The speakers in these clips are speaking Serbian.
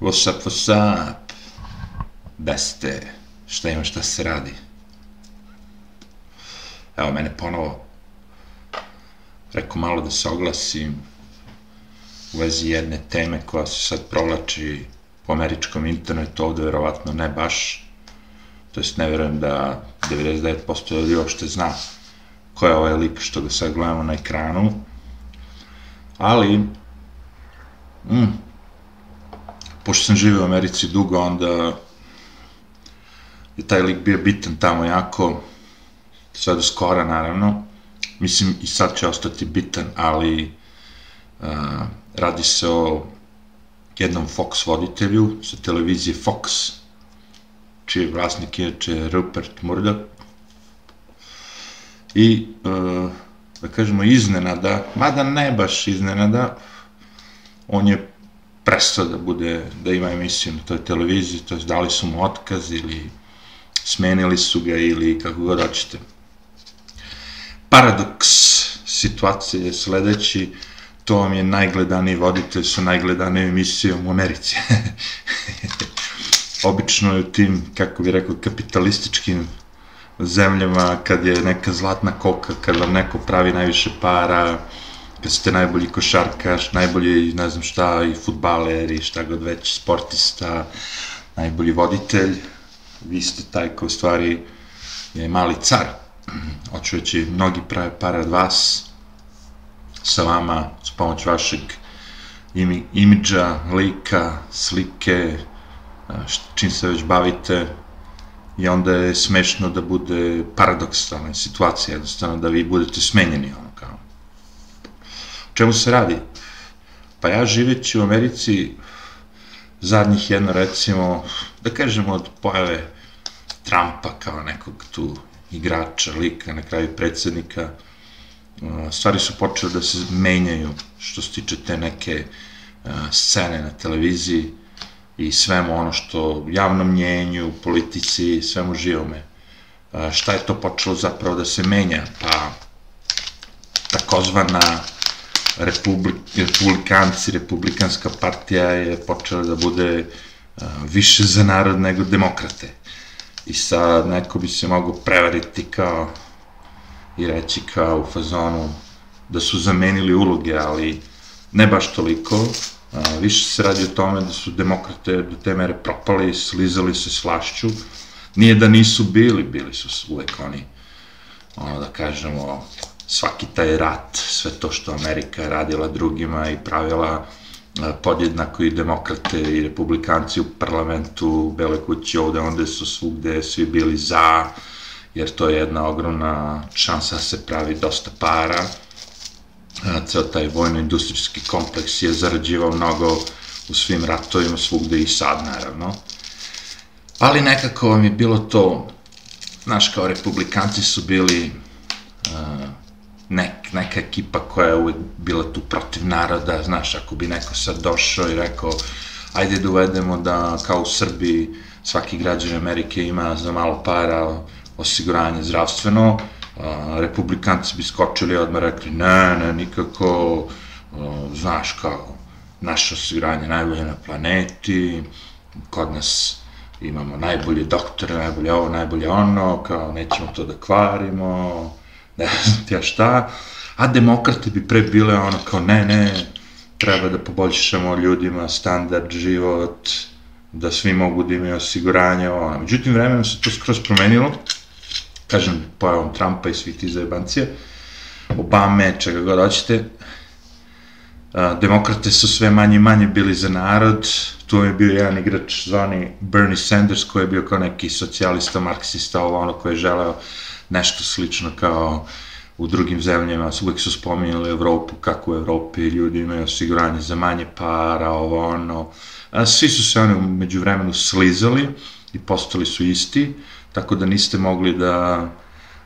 What's up, what's up? Beste, šta ima, šta se radi? Evo, mene ponovo rekao malo da se oglasim u vezi jedne teme koja se sad provlači po američkom internetu, ovde verovatno ne baš, to jest ne verujem da 99% ljudi uopšte zna ko je ovaj lik što ga sad gledamo na ekranu, ali mm, pošto sam živio u Americi dugo, onda je taj lik bio bitan tamo jako, sve do skora naravno, mislim i sad će ostati bitan, ali uh, radi se o jednom Fox voditelju sa televizije Fox, čiji vlasnik je Rupert Murdoch, i uh, da kažemo iznenada, mada ne baš iznenada, on je prestao da bude, da ima emisiju na toj televiziji, to je dali su mu otkaz ili smenili su ga ili kako god hoćete. Paradoks situacije je sledeći, to vam je najgledaniji voditelj sa najgledanijom emisijom u Americi. Obično je u tim, kako bi rekao, kapitalističkim zemljama, kad je neka zlatna koka, kad vam neko pravi najviše para, ste najbolji košarkaš, najbolji, ne znam šta, i futbaler i šta god već, sportista, najbolji voditelj, vi ste taj ko u stvari je mali car. Hoću mnogi prave para od vas, sa vama, s pomoć vašeg imi, imidža, lika, slike, čim se već bavite, i onda je smešno da bude paradoksalna situacija, jednostavno da vi budete smenjeni, čemu se radi? Pa ja živeći u Americi zadnjih jedno recimo, da kažemo od pojave Trumpa kao nekog tu igrača, lika, na kraju predsednika, stvari su počele da se menjaju što se tiče te neke scene na televiziji, i svemu ono što javnom mnjenju, politici, svemu živome. Šta je to počelo zapravo da se menja? Pa takozvana republik, republikanci, republikanska partija je počela da bude više za narod nego demokrate. I sad neko bi se mogo prevariti kao i reći kao u fazonu da su zamenili uloge, ali ne baš toliko, A, više se radi o tome da su demokrate do te mere propali, slizali se slašću. Nije da nisu bili, bili su uvek oni, ono da kažemo, svaki taj rat, sve to što Amerika je radila drugima i pravila podjednako i demokrate i republikanci u parlamentu, u Bele kući ovde, onda su svugde svi bili za, jer to je jedna ogromna šansa da se pravi dosta para ceo taj vojno-industrijski kompleks je zarađivao mnogo u svim ratovima, svugde i sad, naravno. Ali nekako vam je bilo to, znaš, kao republikanci su bili uh, nek, neka ekipa koja je uvek bila tu protiv naroda, znaš, ako bi neko sad došao i rekao, ajde da uvedemo da kao u Srbiji svaki građan Amerike ima za malo para osiguranje zdravstveno, a, republikanci bi skočili odmah rekli ne, ne, nikako, a, znaš kao, naše osiguranje najbolje na planeti, kod nas imamo najbolje doktore, najbolje ovo, najbolje ono, kao nećemo to da kvarimo, ne znam ja šta, a demokrate bi pre bile ono kao ne, ne, treba da poboljšamo ljudima standard, život, da svi mogu da imaju osiguranje, ono. Međutim, vremenom se to skroz promenilo, kažem, pojavom Trumpa i svih tih zajebancija, Obame, čega god hoćete, demokrate su sve manje i manje bili za narod, tu je bio jedan igrač zvani Bernie Sanders koji je bio kao neki socijalista, marksista, ovo ono koji je želeo nešto slično kao u drugim zemljama, uvek su spominjali Evropu, kako u Evropi ljudi imaju osiguranje za manje para, ovo ono, a svi su se oni među vremenu slizali i postali su isti, tako da niste mogli da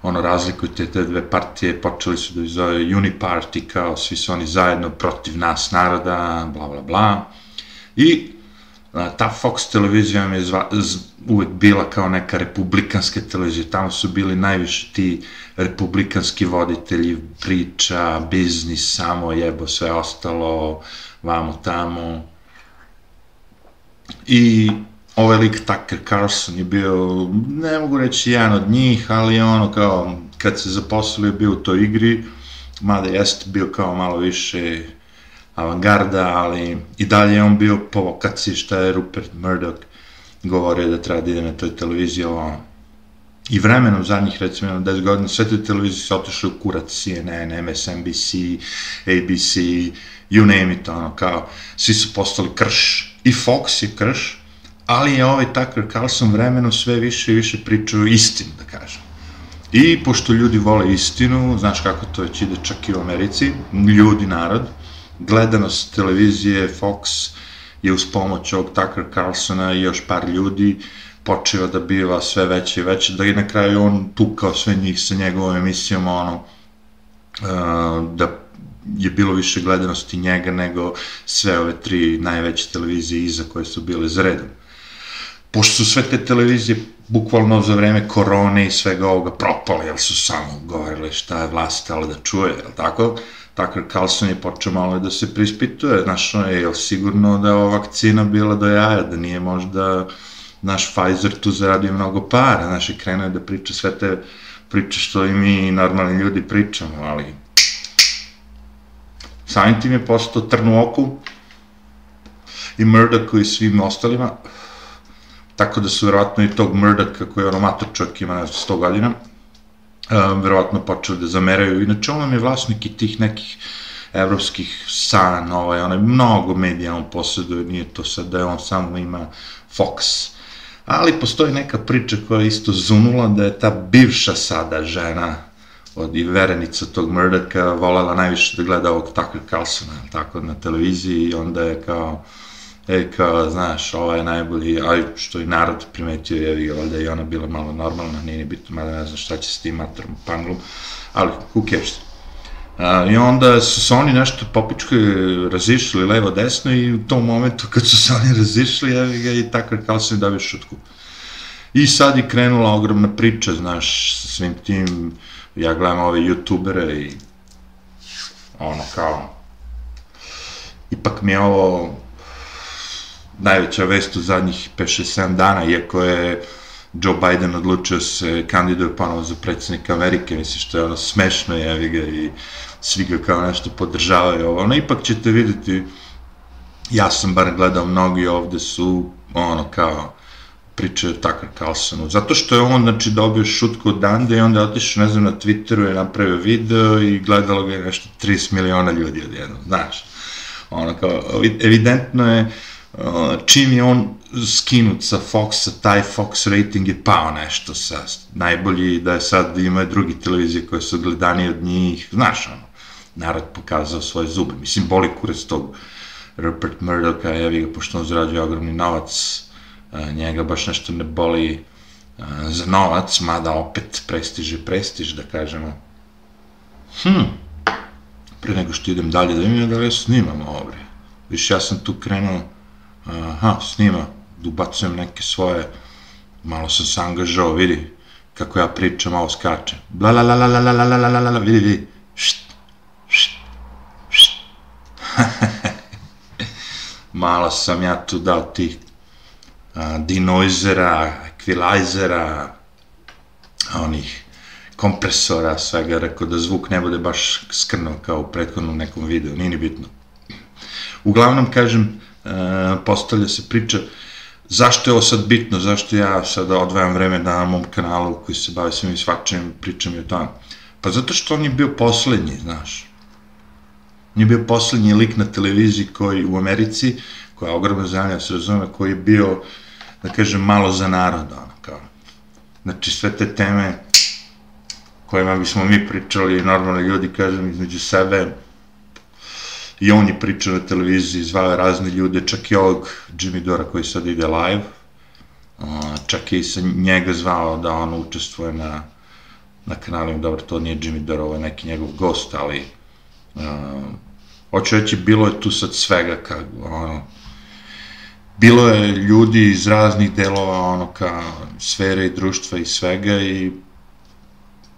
ono razlikujete te dve partije, počeli su da izove Uniparty kao svi su oni zajedno protiv nas naroda, bla bla bla. I a, ta Fox televizija vam je zva, z, uvek bila kao neka republikanska televizija, tamo su bili najviše ti republikanski voditelji priča, biznis, samo jebo sve ostalo, vamo tamo. I ovaj lik Tucker Carlson je bio, ne mogu reći jedan od njih, ali ono kao, kad se zaposlio bio u toj igri, mada jeste bio kao malo više avangarda, ali i dalje je on bio po vokaciji šta je Rupert Murdoch govorio da treba da ide na toj televiziji, ovo, i vremenom zadnjih recimo 10 godina sve te televizije su otišle u kurac CNN, MSNBC, ABC, you name it, ono, kao, svi su postali krš. I Fox je krš, ali je ovaj Tucker Carlson vremenom sve više i više pričao istinu, da kažem. I pošto ljudi vole istinu, znaš kako to već ide čak i u Americi, ljudi, narod, gledanost televizije Fox je uz pomoć ovog Tucker Carlsona i još par ljudi počeo da biva sve veće i veće, da je na kraju on tukao sve njih sa njegovom emisijom, ono, da je bilo više gledanosti njega nego sve ove tri najveće televizije iza koje su bile za redom. Pošto su sve te televizije bukvalno za vreme korone i svega ovoga propale, jer su samo govorili šta je vlast htjela da čuje, jel tako? Tucker Carlson je počeo malo da se prispituje, znaš, je, je sigurno da je ova vakcina bila do jaja, da nije možda naš Pfizer tu zaradio mnogo para, znaš, i krenuo da priča sve te priče što i mi normalni ljudi pričamo, ali samim tim je postao trn u oku i Murdoch i svim ostalima, tako da su verovatno i tog Murdocha koji je ono mator čovjek ima 100 godina, um, verovatno počeli da zameraju. Inače, on je vlasnik i tih nekih evropskih san, ovaj, onaj, mnogo medija on posjeduje, nije to sad da je on samo ima Fox. Ali postoji neka priča koja je isto zunula da je ta bivša sada žena od i verenica tog Murdocha volela najviše da gleda ovog Tucker Carlsona, tako, na televiziji i onda je kao, e, kao, znaš, ova je najbolji, a što i narod primetio, je valjda i ona bila malo normalna, nije ni bitno, mada ne znam šta će s tim matorom panglom, ali who cares. A, I onda su se oni nešto popičke razišli levo desno i u tom momentu kad su se oni razišli, evi ga i tako kao se dobio šutku. I sad je krenula ogromna priča, znaš, sa svim tim, ja gledam ove youtubere i ono kao, ipak mi je ovo najveća vest u zadnjih 5-6-7 dana, iako je Joe Biden odlučio da se kandiduje ponovo za predsednika Amerike, misli što je ono smešno, jevi ga, i svi ga kao nešto podržavaju. Ovo, ono, ipak ćete videti, ja sam bar gledao, mnogi ovde su, ono, kao, pričaju Tucker Carlsonu, zato što je on, znači, dobio šutku od Dande i onda je otišao, ne znam, na Twitteru je napravio video i gledalo ga je nešto 30 miliona ljudi odjedno, znaš, ono, kao, evidentno je, čim je on skinut sa Foxa, taj Fox rating je pao nešto sa najbolji da je sad ima drugi televizije koje su gledani od njih, znaš ono, narod pokazao svoje zube, mislim boli kurac tog Rupert Murdocha, jevi ga, pošto on zarađuje ogromni novac, njega baš nešto ne boli za novac, mada opet prestiž je prestiž, da kažemo. Hm, pre nego što idem dalje, da vidim da li ja snimam ovo, Više ja sam tu krenuo, aha, snima, ubacujem neke svoje, malo sam se angažao, vidi, kako ja pričam, malo skačem. Bla la la la la la la la la la la vidi, vidi. Št, št, št. malo sam ja tu dao tih a, dinoizera, ekvilajzera, onih kompresora, svega, rekao da zvuk ne bude baš skrno kao u prethodnom nekom videu, nije ni bitno. Uglavnom, kažem, E, postavlja se priča zašto je ovo sad bitno, zašto ja sad odvajam vreme na mom kanalu koji se bavi svim i svačim, pričam i o tome. Pa zato što on je bio poslednji, znaš. On je bio poslednji lik na televiziji koji u Americi, koja je ogromna zemlja, se razume, koji je bio, da kažem, malo za narod, ono, kao. Znači, sve te teme kojima bismo mi pričali, normalni ljudi, kažem, između sebe, i on je pričao na televiziji, zvao razne ljude, čak i ovog Jimmy Dora koji sad ide live, čak i sa njega zvao da on učestvuje na, na kanalu, dobro, to nije Jimmy Dora, ovo je neki njegov gost, ali hoću reći, bilo je tu sad svega, kako, ono, bilo je ljudi iz raznih delova, ono, ka sfere i društva i svega i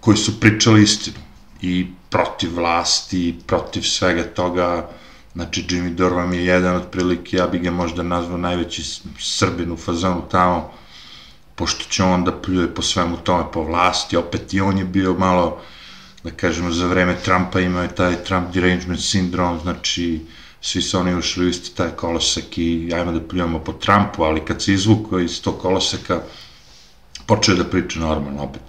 koji su pričali istinu. I protiv vlasti, protiv svega toga, Znači, Jimmy Dorvam je jedan otprilike, ja bi ga možda nazvao najveći srbin u fazonu tamo, pošto će on da pljuje po svemu tome, po vlasti, opet i on je bio malo, da kažemo, za vreme Trumpa imao je taj Trump derangement sindrom, znači, svi su oni ušli u isti taj kolosek i ajmo da pljujemo po Trumpu, ali kad se izvuko iz tog koloseka, počeo da priča normalno opet.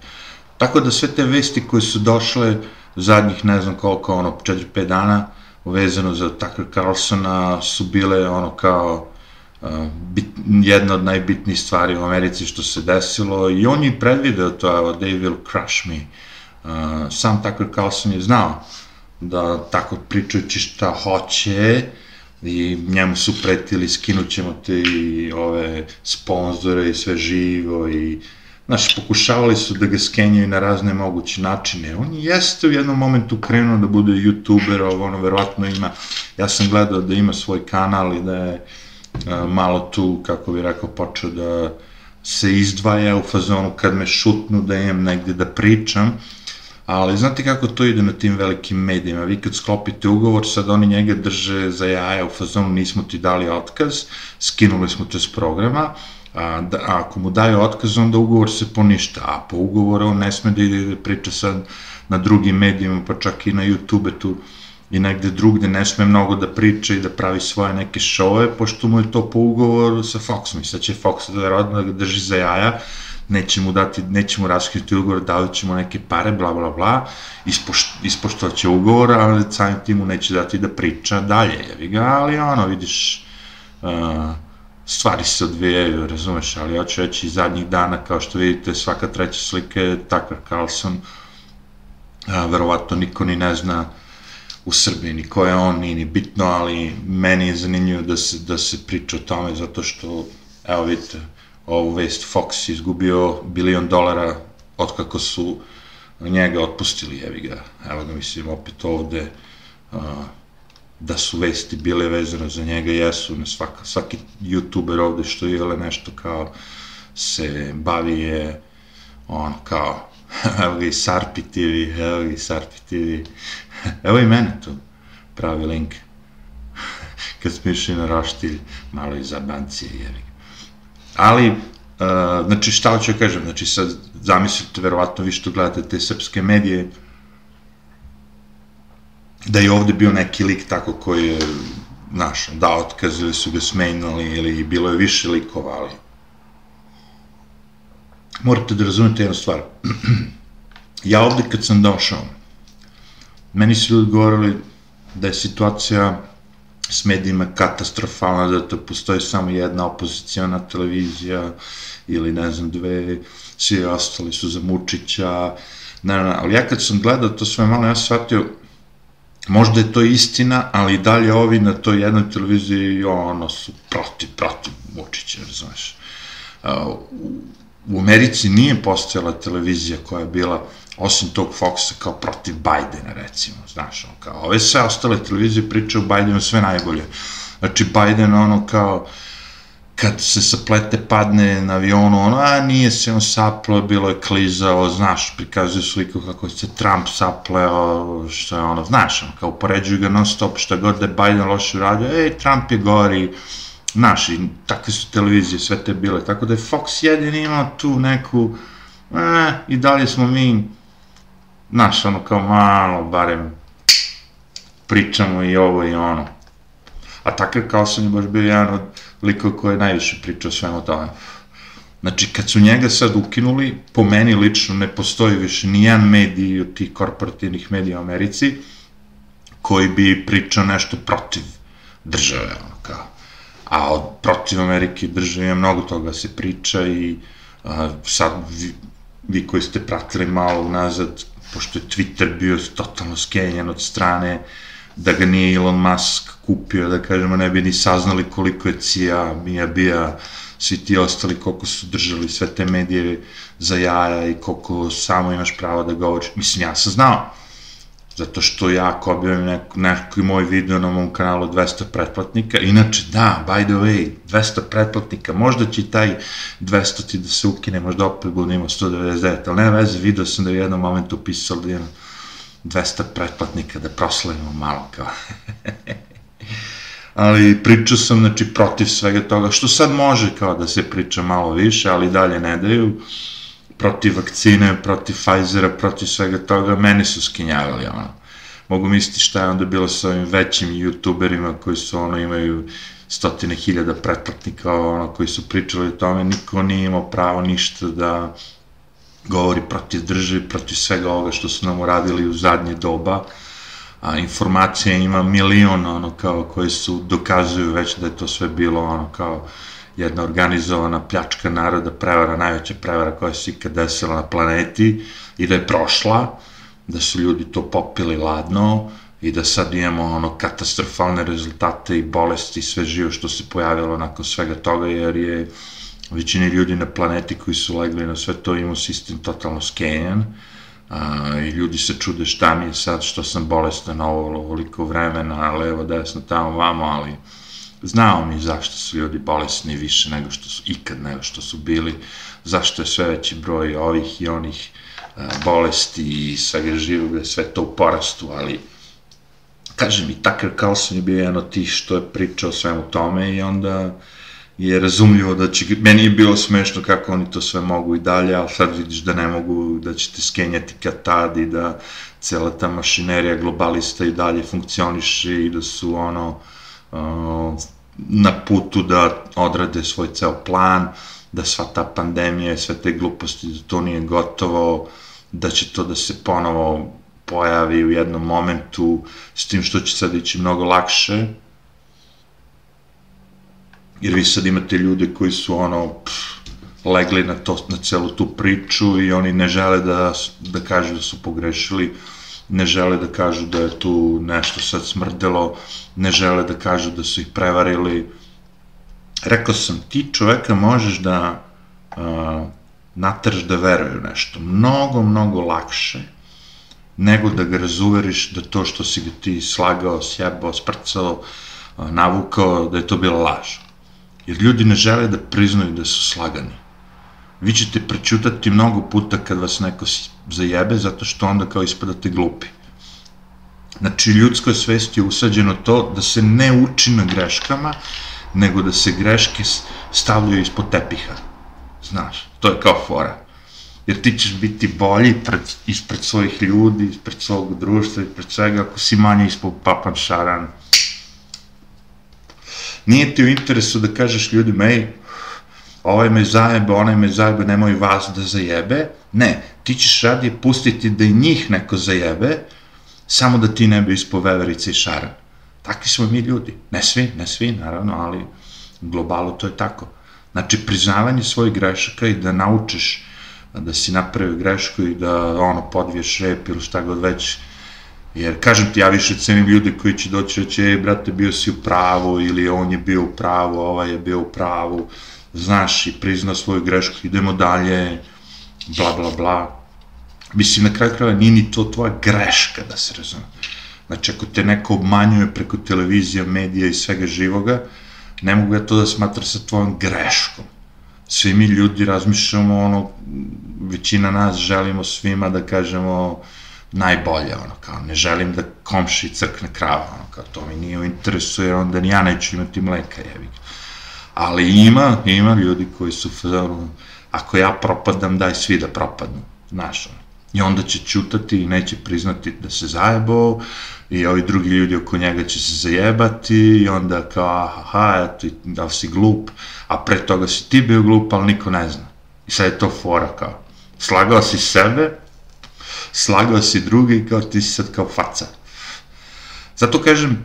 Tako da sve te vesti koje su došle zadnjih ne znam koliko, ono, 4-5 dana, vezano za Tucker Carlsona su bile ono kao uh, bit, jedna od najbitnijih stvari u Americi što se desilo i on je predvideo to, evo, they will crush me. Uh, sam Tucker Carlson je znao da tako pričajući šta hoće i njemu su pretili skinut ćemo te i ove sponzore i sve živo i Znaš, pokušavali su da ga skenjaju na razne moguće načine. On jeste u jednom momentu krenuo da bude youtuber, ovo ono, verovatno ima, ja sam gledao da ima svoj kanal i da je a, malo tu, kako bi rekao, počeo da se izdvaja u fazonu kad me šutnu da imam negde da pričam, ali znate kako to ide na tim velikim medijima, vi kad sklopite ugovor, sad oni njega drže za jaja u fazonu nismo ti dali otkaz, skinuli smo te s programa, a, da, ako mu daju otkaz, onda ugovor se poništa, a po ugovoru on ne sme da priča sad na drugim medijima, pa čak i na YouTube tu i negde drugde ne sme mnogo da priča i da pravi svoje neke šove, pošto mu je to po ugovoru sa Foxom. I sad će Fox da rodno da ga drži za jaja, neće mu dati, neće mu raskriti ugovor, davit će mu neke pare, bla, bla, bla, ispošt, ispoštovat ugovor, ali samim tim mu neće dati da priča dalje, jevi ga, ali ono, vidiš, uh, stvari se odvijaju, razumeš, ali hoću reći zadnjih dana, kao što vidite, svaka treća slika je Tucker Carlson, a, verovatno niko ni ne zna u Srbiji, ni ko je on, ni, ni bitno, ali meni je zanimljivo da se, da se priča o tome, zato što, evo vidite, ovu vest Fox izgubio bilion dolara otkako su njega otpustili, evi ga, evo ga mislim opet ovde, uh, da su vesti bile vezane za njega, jesu, na svaka, svaki youtuber ovde što je ili nešto kao se bavi je on kao evo ga i Sarpi TV, evo ga i Sarpi TV, evo i mene tu, pravi link, kad smo išli na roštilj, malo i za bancije, jevi Ali, uh, znači šta hoću da kažem, znači sad zamislite, verovatno vi što gledate te srpske medije, da je ovde bio neki lik tako koji je, znaš, dao otkaz ili su ga smenjali ili bilo je više likova, ali morate da razumete jednu stvar. ja ovde kad sam došao, meni su ljudi govorili da je situacija s medijima katastrofalna, da to postoji samo jedna opozicijona televizija ili ne znam dve, svi ostali su za Mučića, ne, ne, ali ja kad sam gledao to sve malo, ja shvatio, možda je to istina, ali dalje ovi na toj jednoj televiziji, ono, su protiv, protiv Vučića, razumeš. U Americi nije postojala televizija koja je bila, osim tog Foxa, kao protiv Bajdena, recimo, znaš, ono, kao, ove sve ostale televizije pričaju o Bajdenu sve najbolje. Znači, Bajden, ono, kao, uh, kad se saplete padne na avionu, ono, a nije se on sapleo, bilo je klizao, znaš, prikazuju sliku kako se Trump sapleo, što je ono, znaš, ono, kao upoređuju ga non stop, šta god da je Biden loše uradio, ej, Trump je gori, znaš, i takve su televizije, sve te bile, tako da je Fox jedin imao tu neku, e, i dalje smo mi, znaš, ono, kao malo, barem, pričamo i ovo i ono. A Tucker Carlson je baš bio jedan od liko koji je najviše pričao o svemu tome. Znači, kad su njega sad ukinuli, po meni lično ne postoji više nijedan medij od tih korporativnih medija u Americi koji bi pričao nešto protiv države, ono kao. A od protiv Amerike države je mnogo toga se priča i a, sad vi, vi koji ste pratili malo unazad, pošto je Twitter bio totalno skenjen od strane da ga nije Elon Musk kupio, da kažemo, ne bi ni saznali koliko je CIA, Mija Bija, svi ti ostali, koliko su držali sve te medije za jaja i koliko samo imaš pravo da govoriš. Mislim, ja sam znao, zato što ja ako objavim neko, neki moj video na mom kanalu 200 pretplatnika, inače da, by the way, 200 pretplatnika, možda će taj 200 ti da se ukine, možda opet bude imao 199, ali nema veze, video sam da je u jednom momentu pisao da imam 200 pretplatnika da proslavimo malo kao. ali pričao sam, znači, protiv svega toga, što sad može kao da se priča malo više, ali dalje ne daju, protiv vakcine, protiv Pfizera, protiv svega toga, meni su skinjavali, ono. Mogu misliti šta je onda bilo sa ovim većim youtuberima koji su, ono, imaju stotine hiljada pretplatnika, ono, koji su pričali o tome, niko nije imao pravo ništa da govori protiv države, protiv svega ovoga što su nam uradili u zadnje doba, a informacija ima milion, ono, kao, koje su, dokazuju već da je to sve bilo, ono, kao, jedna organizovana pljačka naroda, prevara, najveća prevara koja se ikad desila na planeti i da je prošla, da su ljudi to popili ladno i da sad imamo ono katastrofalne rezultate i bolesti i sve živo što se pojavilo nakon svega toga jer je većini ljudi na planeti koji su legli na sve to imao sistem totalno skenjan a, i ljudi se čude šta mi je sad što sam bolestan ovo ovoliko vremena, levo, desno, tamo, vamo, ali znao mi zašto su ljudi bolesni više nego što su ikad nego što su bili, zašto je sve veći broj ovih i onih a, bolesti i svega živog, sve to u porastu, ali kažem i Tucker Carlson je bio jedan od tih što je pričao svemu tome i onda je razumljivo da će, meni je bilo smešno kako oni to sve mogu i dalje, ali sad vidiš da ne mogu, da ćete skenjati kad tad i da cela ta mašinerija globalista i dalje funkcioniše i da su ono na putu da odrade svoj ceo plan, da sva ta pandemija, sve te gluposti, da to nije gotovo, da će to da se ponovo pojavi u jednom momentu, s tim što će sad ići mnogo lakše, jer vi sad imate ljude koji su ono, pff, legli na, to, na celu tu priču i oni ne žele da, da kažu da su pogrešili, ne žele da kažu da je tu nešto sad smrdelo, ne žele da kažu da su ih prevarili. Rekao sam, ti čoveka možeš da uh, natrš da veruje nešto. Mnogo, mnogo lakše nego da ga razuveriš da to što si ga ti slagao, sjebao, sprcao, navukao, da je to bila laž. Jer ljudi ne žele da priznaju da su slagani. Vi ćete prećutati mnogo puta kad vas neko zajebe, zato što onda kao ispadate glupi. Znači, ljudskoj svesti je usađeno to da se ne uči na greškama, nego da se greške stavljaju ispod tepiha. Znaš, to je kao fora jer ti ćeš biti bolji pred, ispred svojih ljudi, ispred svog društva, ispred svega, ako si manje ispod papan šaran. Nije ti u interesu da kažeš ljudima, ej, ovaj me zajebe, onaj me zajebe, nemoj vas da zajebe. Ne, ti ćeš radije pustiti da i njih neko zajebe, samo da ti ne bi ispo veverice i šaran. Takvi smo mi ljudi. Ne svi, ne svi, naravno, ali u globalu to je tako. Znači, priznavanje svojih grešaka i da naučiš da si napravio grešku i da ono podviješ rep ili šta god već jer kažem ti ja više cenim ljude koji će doći reći ej brate bio si u pravu ili on je bio u pravu, ovaj je bio u pravu. Znaš i prizna svoju grešku idemo dalje bla bla bla. Mislim na kraju krajeva nije ni to tvoja greška da se razume znači ako te neko obmanjuje preko televizija, medija i svega živoga ne mogu ja to da smatra sa tvojom greškom. Svi mi ljudi razmišljamo ono, većina nas želimo svima da kažemo najbolje, ono, kao ne želim da komši crkne krava, ono, kao to mi nije u interesu, jer onda ni ja neću imati mleka, jebi Ali ima, ima ljudi koji su, ono, ako ja propadam, daj svi da propadnu, znaš, ono. I onda će čutati i neće priznati da se zajebao, i ovi drugi ljudi oko njega će se zajebati i onda kao, aha, eto, da si glup, a pre toga si ti bio glup, ali niko ne zna. I sad je to fora kao, slagao si sebe, slagao si drugi i kao ti si sad kao faca. Zato kažem,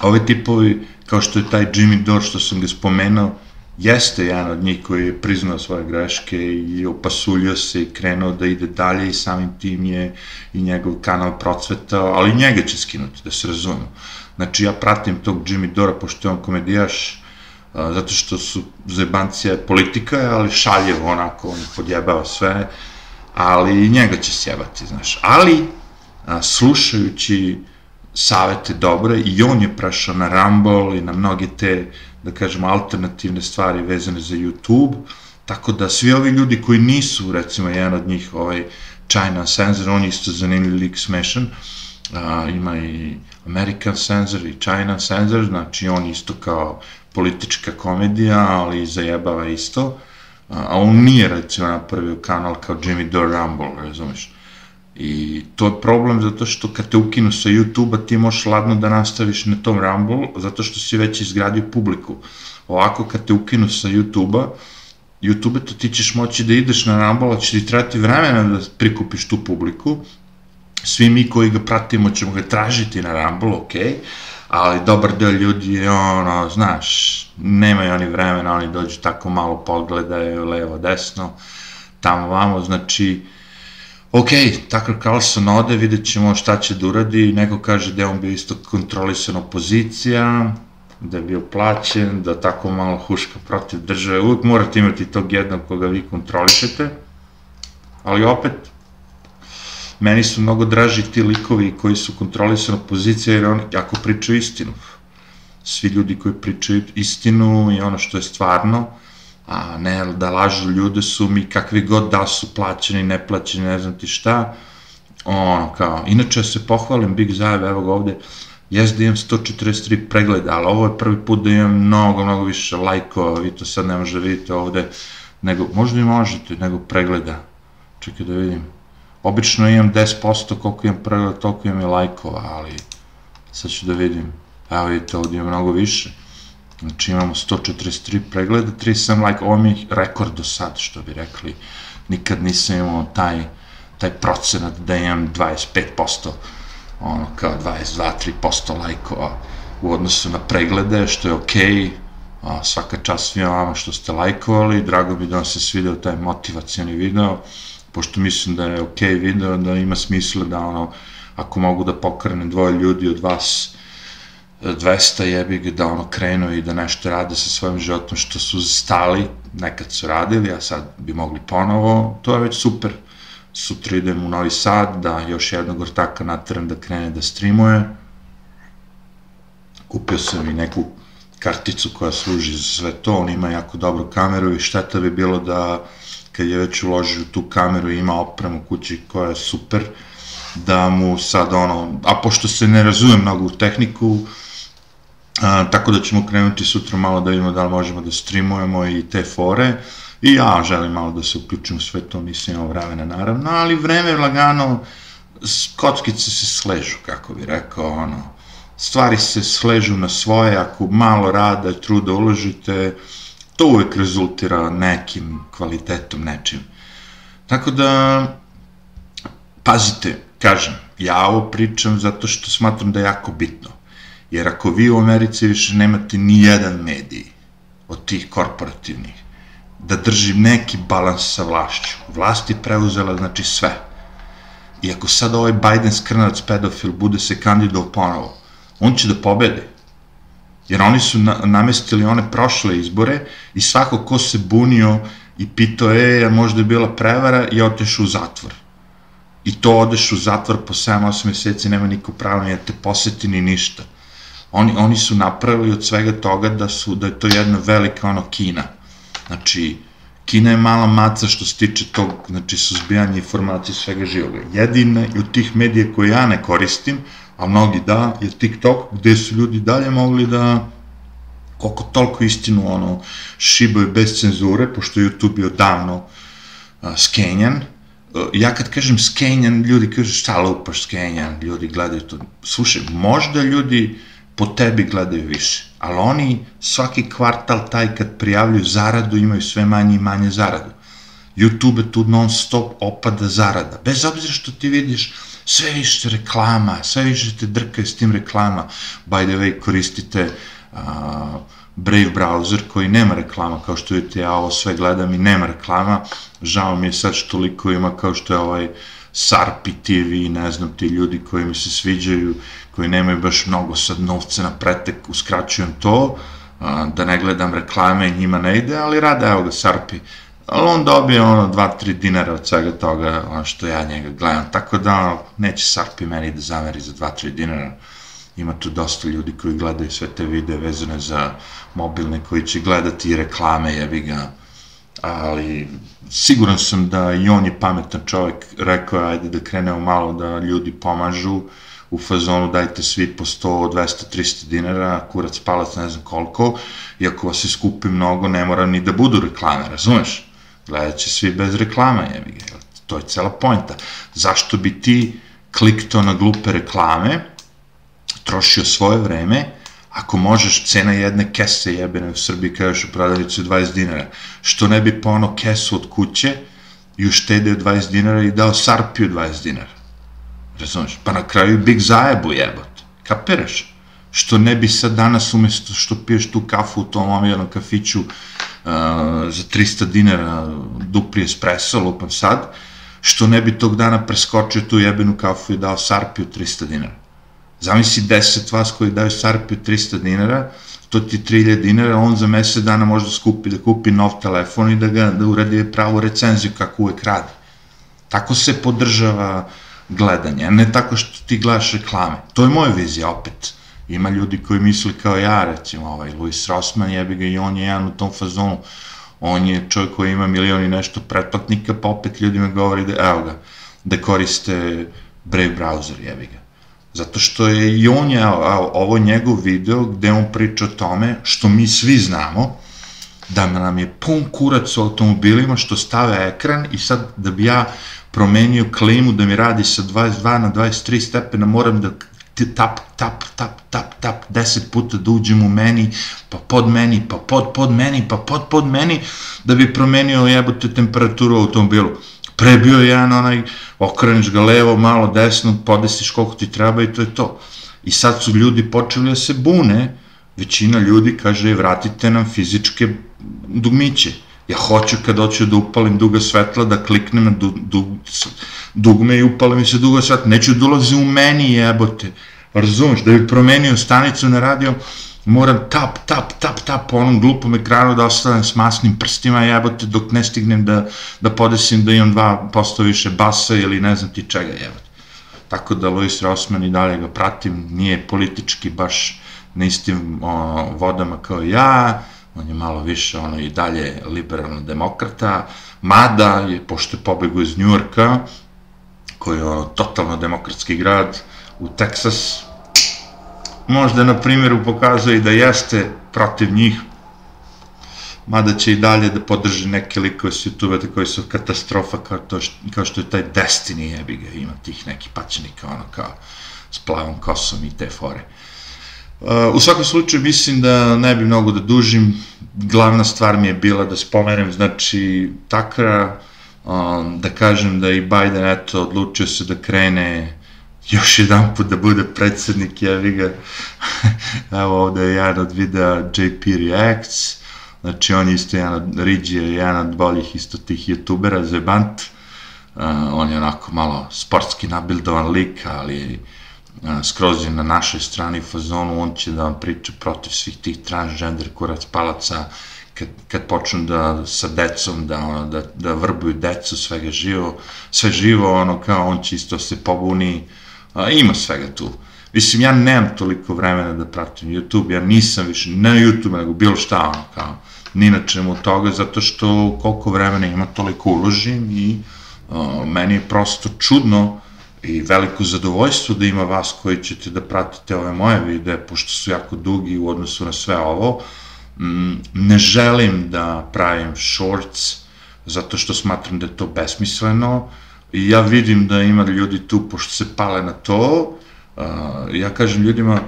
ove tipovi, kao što je taj Jimmy Dore što sam ga spomenuo, jeste jedan od njih koji je priznao svoje greške i opasuljio se i krenuo da ide dalje i samim tim je i njegov kanal procvetao, ali njega će skinuti, da se razumemo. Znači ja pratim tog Jimmy Dora, pošto je on komedijaš, zato što su zebancija politika, ali šaljevo onako, on podjebava sve, ali i njega će sjebati, znaš. Ali, a, slušajući savete dobre, i on je prešao na Rumble i na mnoge te da kažemo, alternativne stvari vezane za YouTube, tako da svi ovi ljudi koji nisu, recimo, jedan od njih, ovaj China Sensor, on je isto zanimljiv lik smešan, a, ima i American Sensor i China Sensor, znači on isto kao politička komedija, ali zajebava isto, a on nije recimo napravio kanal kao Jimmy Dore Rumble, razumiješ? I to je problem zato što kad te ukinu sa YouTube-a ti možeš ladno da nastaviš na tom Rumble, zato što si već izgradio publiku. Ovako kad te ukinu sa YouTube-a, YouTube to ti ćeš moći da ideš na Rumble, ali će ti trebati vremena da prikupiš tu publiku. Svi mi koji ga pratimo ćemo ga tražiti na Rumble, okej, okay, ali dobar deo ljudi ono, znaš, nemaju oni vremena, oni dođu tako malo pogledaju levo, desno, tamo vamo, znači, ok, Tucker Carlson ode, vidjet ćemo šta će da uradi, neko kaže da je on bio isto kontrolisan opozicija, da je bio plaćen, da tako malo huška protiv države, uvijek morate imati tog jednog koga vi kontrolišete, ali opet, meni su mnogo draži ti likovi koji su kontrolisani opozicija, jer oni jako pričaju istinu. Svi ljudi koji pričaju istinu i ono što je stvarno, a ne da lažu ljude su mi kakvi god da su plaćeni, neplaćeni, ne znam ti šta, ono kao, inače se pohvalim Big Zajev, evo ga ovde, jes da imam 143 pregleda, ali ovo je prvi put da imam mnogo, mnogo više lajkova, vi to sad ne možete da vidite ovde, nego, možda i možete, nego pregleda. Čekaj da vidim. Obično imam 10% koliko imam pregleda, toliko imam i lajkova, ali sad ću da vidim. Evo vidite, ovde imam mnogo više. Znači imamo 143 pregleda, 37 like, ovo mi je rekord do sad, što bi rekli. Nikad nisam imao taj, taj procenat da imam 25%, ono kao 22-3% lajkova u odnosu na preglede, što je okej, okay. A, svaka čast svima vama što ste lajkovali, drago mi da vam se svideo taj motivacijani video, pošto mislim da je okay video, da ima smisla da ono, ako mogu da pokrenem dvoje ljudi od vas, 200 jebi ga da ono krenu i da nešto rade sa svojim životom što su stali, nekad su radili, a sad bi mogli ponovo, to je već super. Sutra idem u Novi Sad, da još jednog ortaka natram da krene da streamuje. Kupio sam i neku karticu koja služi za sve to, on ima jako dobru kameru i šteta bi bilo da kad je već uložio tu kameru i ima opremu kući koja je super, da mu sad ono, a pošto se ne razumem mnogo u tehniku, A, tako da ćemo krenuti sutra malo da vidimo da li možemo da streamujemo i te fore. I ja želim malo da se uključim u sve to, nisam imao vremena naravno, ali vreme lagano, kockice se sležu, kako bi rekao, ono, stvari se sležu na svoje, ako malo rada i truda uložite, to uvek rezultira nekim kvalitetom, nečim. Tako da, pazite, kažem, ja ovo pričam zato što smatram da je jako bitno. Jer ako vi u Americi više nemate ni jedan medij od tih korporativnih, da drži neki balans sa vlašću. Vlast je preuzela, znači, sve. I ako sad ovaj Biden skrnac pedofil bude se kandidao ponovo, on će da pobede. Jer oni su na, namestili one prošle izbore i svako ko se bunio i pitao, e, možda je bila prevara, i otešao u zatvor. I to odeš u zatvor po 7-8 meseci, nema niko pravo ni da te poseti ni ništa oni, oni su napravili od svega toga da su, da je to jedna velika ono Kina. Znači, Kina je mala maca što se tiče tog, znači, suzbijanja informacije svega živoga. Jedine od tih medija koje ja ne koristim, a mnogi da, je TikTok, gde su ljudi dalje mogli da koliko toliko istinu ono šibaju bez cenzure, pošto YouTube je odavno uh, skenjan. Uh, ja kad kažem skenjan, ljudi kažu šta lupaš skenjan, ljudi gledaju to. Slušaj, možda ljudi po tebi gledaju više. Ali oni svaki kvartal taj kad prijavljuju zaradu imaju sve manje i manje zaradu. YouTube tu non stop opada zarada. Bez obzira što ti vidiš sve više reklama, sve više te drkaju s tim reklama. By the way, koristite uh, Brave browser koji nema reklama, kao što vidite ja ovo sve gledam i nema reklama. Žao mi je sad što toliko ima kao što je ovaj Sarpi TV, ne znam, ti ljudi koji mi se sviđaju koji nemaju baš mnogo sad novca na pretek, uskraćujem to, da ne gledam reklame njima ne ide, ali rada, evo ga, Sarpi. Ali on dobije ono 2-3 dinara od svega toga, ono što ja njega gledam, tako da ono, neće Sarpi meni da zameri za 2-3 dinara. Ima tu dosta ljudi koji gledaju sve te videe vezane za mobilne, koji će gledati i reklame, jebi ga, ali siguran sam da i on je pametan čovek, rekao ajde da krenemo malo da ljudi pomažu, u fazonu dajte svi po 100, 200, 300 dinara, kurac, palac, ne znam koliko, i ako vas se skupi mnogo, ne mora ni da budu reklame, razumeš? Gledat će svi bez reklama, jebi ga. To je cela pojnta. Zašto bi ti kliktao na glupe reklame, trošio svoje vreme, ako možeš, cena jedne kese jebene u Srbiji, kažeš u prodavnicu 20 dinara, što ne bi po ono kesu od kuće i uštedio 20 dinara i dao sarpiju 20 dinara. Razumeš? Pa na kraju big zajebu jebot. Kapiraš? Što ne bi sad danas umesto što piješ tu kafu u tom omiljenom kafiću za 300 dinara dupli espresso, lupam sad, što ne bi tog dana preskočio tu jebenu kafu i dao sarpiju 300 dinara. Zamisli 10 vas koji daju Sarpiju 300 dinara, to ti 3000 dinara, on za mesec dana može da skupi, da kupi nov telefon i da ga da uradi pravu recenziju kako uvek radi. Tako se podržava gledanje, a ne tako što ti gledaš reklame. To je moja vizija opet. Ima ljudi koji misli kao ja, recimo ovaj Luis Rossman, jebi ga i on je jedan u tom fazonu. On je čovjek koji ima milion i nešto pretplatnika, pa opet ljudima govori da, evo ga, da koriste Brave browser, jebi ga Zato što je i on je, ovo njegov video gde on priča o tome što mi svi znamo, da nam je pun kurac u automobilima što stave ekran i sad da bi ja promenio klimu da mi radi sa 22 na 23 stepena moram da tap, tap, tap, tap, tap, deset puta da uđem u meni, pa pod meni, pa pod, pod meni, pa pod, pod meni, da bi promenio jebote temperaturu u automobilu. Pre bio jedan onaj, okreneš ga levo, malo desno, podesiš koliko ti treba i to je to. I sad su ljudi počeli da se bune, većina ljudi kaže, vratite nam fizičke dugmiće. Ja hoću kad hoću da upalim duga svetla, da kliknem na du, du, dugme i upalim se duga svetla. Neću da ulazi u meni jebote. Razumeš, da bi promenio stanicu na radio, moram tap, tap, tap, tap po onom glupom ekranu da ostavim s masnim prstima jebote dok ne stignem da, da podesim da imam 2% više basa ili ne znam ti čega jebote. Tako da Louis Rossman i dalje ga pratim, nije politički baš na istim o, vodama kao ja, on je malo više ono i dalje liberalno demokrata, mada je, pošto je pobegu iz Njurka, koji je ono totalno demokratski grad, u Teksas, možda na primjeru pokazuje da jeste protiv njih, mada će i dalje da podrži neke likove s youtube koji su katastrofa kao, to što, kao što je taj Destiny jebi ga, ima tih neki pačnika ono kao s plavom kosom i te fore. Uh, u svakom slučaju mislim da ne bi mnogo da dužim, glavna stvar mi je bila da spomenem, znači takra, um, da kažem da i Biden eto odlučio se da krene još jedan put da bude predsednik, jevi ga, evo ovde je jedan od videa JP Reacts, znači on je isto jedan od, Ridge je jedan od boljih isto tih youtubera, Zebant, uh, on je onako malo sportski nabildovan lik, ali skroz je na našoj strani fazonu, on će da vam priča protiv svih tih transgender kurac palaca, kad, kad počnu da sa decom da, ono, da, da vrbuju decu, svega živo, sve živo, ono kao on će isto se pobuni, A, ima svega tu. Mislim, ja nemam toliko vremena da pratim YouTube, ja nisam više, ne YouTube, nego bilo šta, ono, kao, ni na čemu toga, zato što koliko vremena ima, toliko uložim i uh, meni je prosto čudno i veliko zadovoljstvo da ima vas koji ćete da pratite ove moje videe, pošto su jako dugi u odnosu na sve ovo. Mm, ne želim da pravim shorts, zato što smatram da je to besmisleno, I ja vidim da ima ljudi tu, pošto se pale na to, uh, ja kažem ljudima,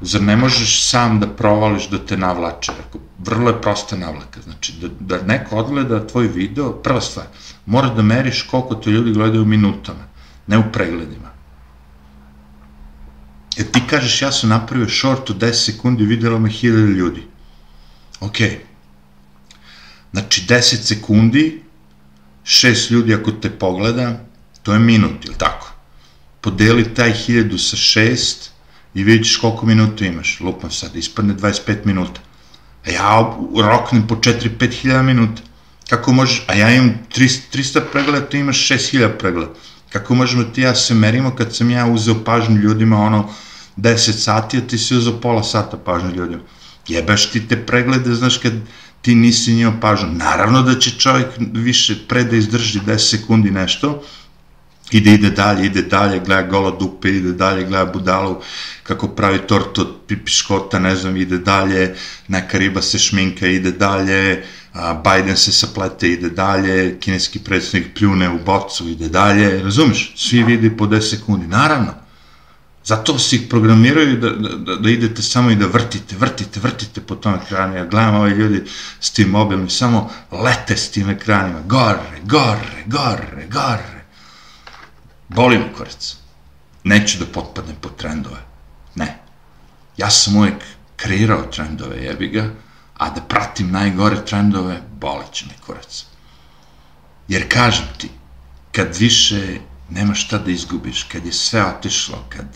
zar ne možeš sam da provališ da te navlače? Vrlo je prosta navlaka. Znači, da, da neko odgleda tvoj video, prva stvar, mora da meriš koliko te ljudi gledaju minutama, ne u pregledima. Jer ti kažeš, ja sam napravio short u 10 sekundi, videlo me 1000 ljudi. Ok. Znači, 10 sekundi, šest ljudi ako te pogleda, To je minut, ili tako? Podeli taj hiljadu sa šest i vidiš koliko minuta imaš. Lupam sad, ispadne 25 minuta. A ja roknem po 4-5 hiljada minuta. Kako možeš, a ja imam 300, 300 pregleda, ti imaš 6000 pregleda. Kako možemo ti ja se merimo kad sam ja uzeo pažnju ljudima ono 10 sati, a ti si uzeo pola sata pažnju ljudima. Jebeš ti te preglede, znaš, kad ti nisi njima pažnju. Naravno da će čovjek više pre da izdrži 10 sekundi nešto, ide, ide dalje, ide dalje, gleda gola dupe, ide dalje, gleda budalu, kako pravi tortu od piškota, ne znam, ide dalje, neka riba se šminka, ide dalje, Biden se saplete, ide dalje, kineski predsednik pljune u bocu, ide dalje, razumeš? Svi vidi po 10 sekundi, naravno. Zato se ih programiraju da, da, da idete samo i da vrtite, vrtite, vrtite po tom ekranu. Ja gledam ove ljudi s tim mobilnim, samo lete s tim ekranima, gore, gore, gore, gore. Boli me kurac. Neću da potpadnem pod trendove. Ne. Ja sam uvijek kreirao trendove, jebi ga, a da pratim najgore trendove, boleće me kurac. Jer kažem ti, kad više nema šta da izgubiš, kad je sve otišlo, kad,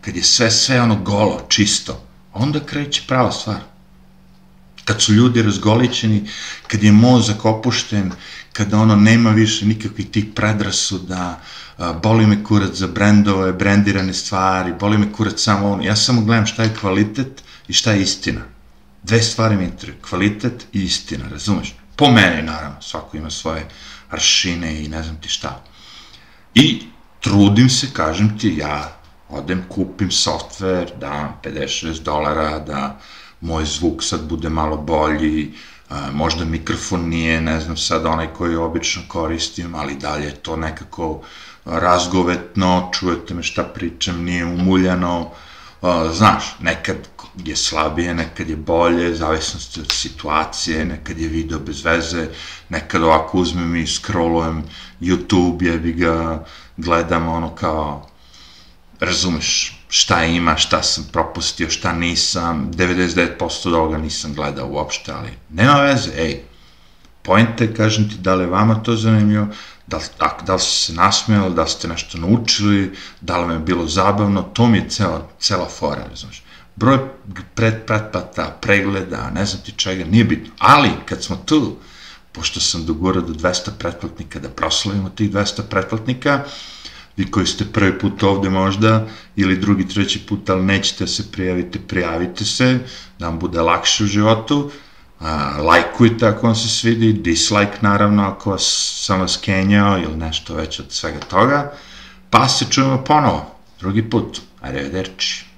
kad je sve, sve ono golo, čisto, onda kreće prava stvar. Kad su ljudi razgolićeni, kad je mozak opušten, kada ono nema više nikakvih tih predrasuda, boli me kurac za brendove, brendirane stvari, boli me kurac samo ono, ja samo gledam šta je kvalitet i šta je istina. Dve stvari mi interesuju, kvalitet i istina, razumeš? Po meni, naravno, svako ima svoje aršine i ne znam ti šta. I trudim se, kažem ti, ja odem, kupim softver, dam 50-60 dolara, da moj zvuk sad bude malo bolji, a, možda mikrofon nije, ne znam sad onaj koji obično koristim, ali dalje je to nekako razgovetno, čujete me šta pričam, nije umuljano, znaš, nekad je slabije, nekad je bolje, zavisnosti od situacije, nekad je video bez veze, nekad ovako uzmem i scrollujem YouTube, jebi ga, gledam ono kao razumeš šta ima, šta sam propustio, šta nisam, 99% od ovoga nisam gledao uopšte, ali nema veze, ej, pojente, kažem ti, da li vama to zanimljivo, da li, da li ste se nasmijali, da li ste nešto naučili, da li vam je bilo zabavno, to mi je cela, cela fora, razumeš. Broj pretplata, pregleda, ne znam ti čega, nije bitno, ali kad smo tu, pošto sam dogurao do 200 pretplatnika, da proslavimo tih 200 pretplatnika, vi koji ste prvi put ovde možda, ili drugi, treći put, ali nećete da se prijavite, prijavite se, da vam bude lakše u životu, lajkujte ako vam se svidi, dislike naravno ako vas, sam vas kenjao ili nešto već od svega toga, pa se čujemo ponovo, drugi put, arrivederci.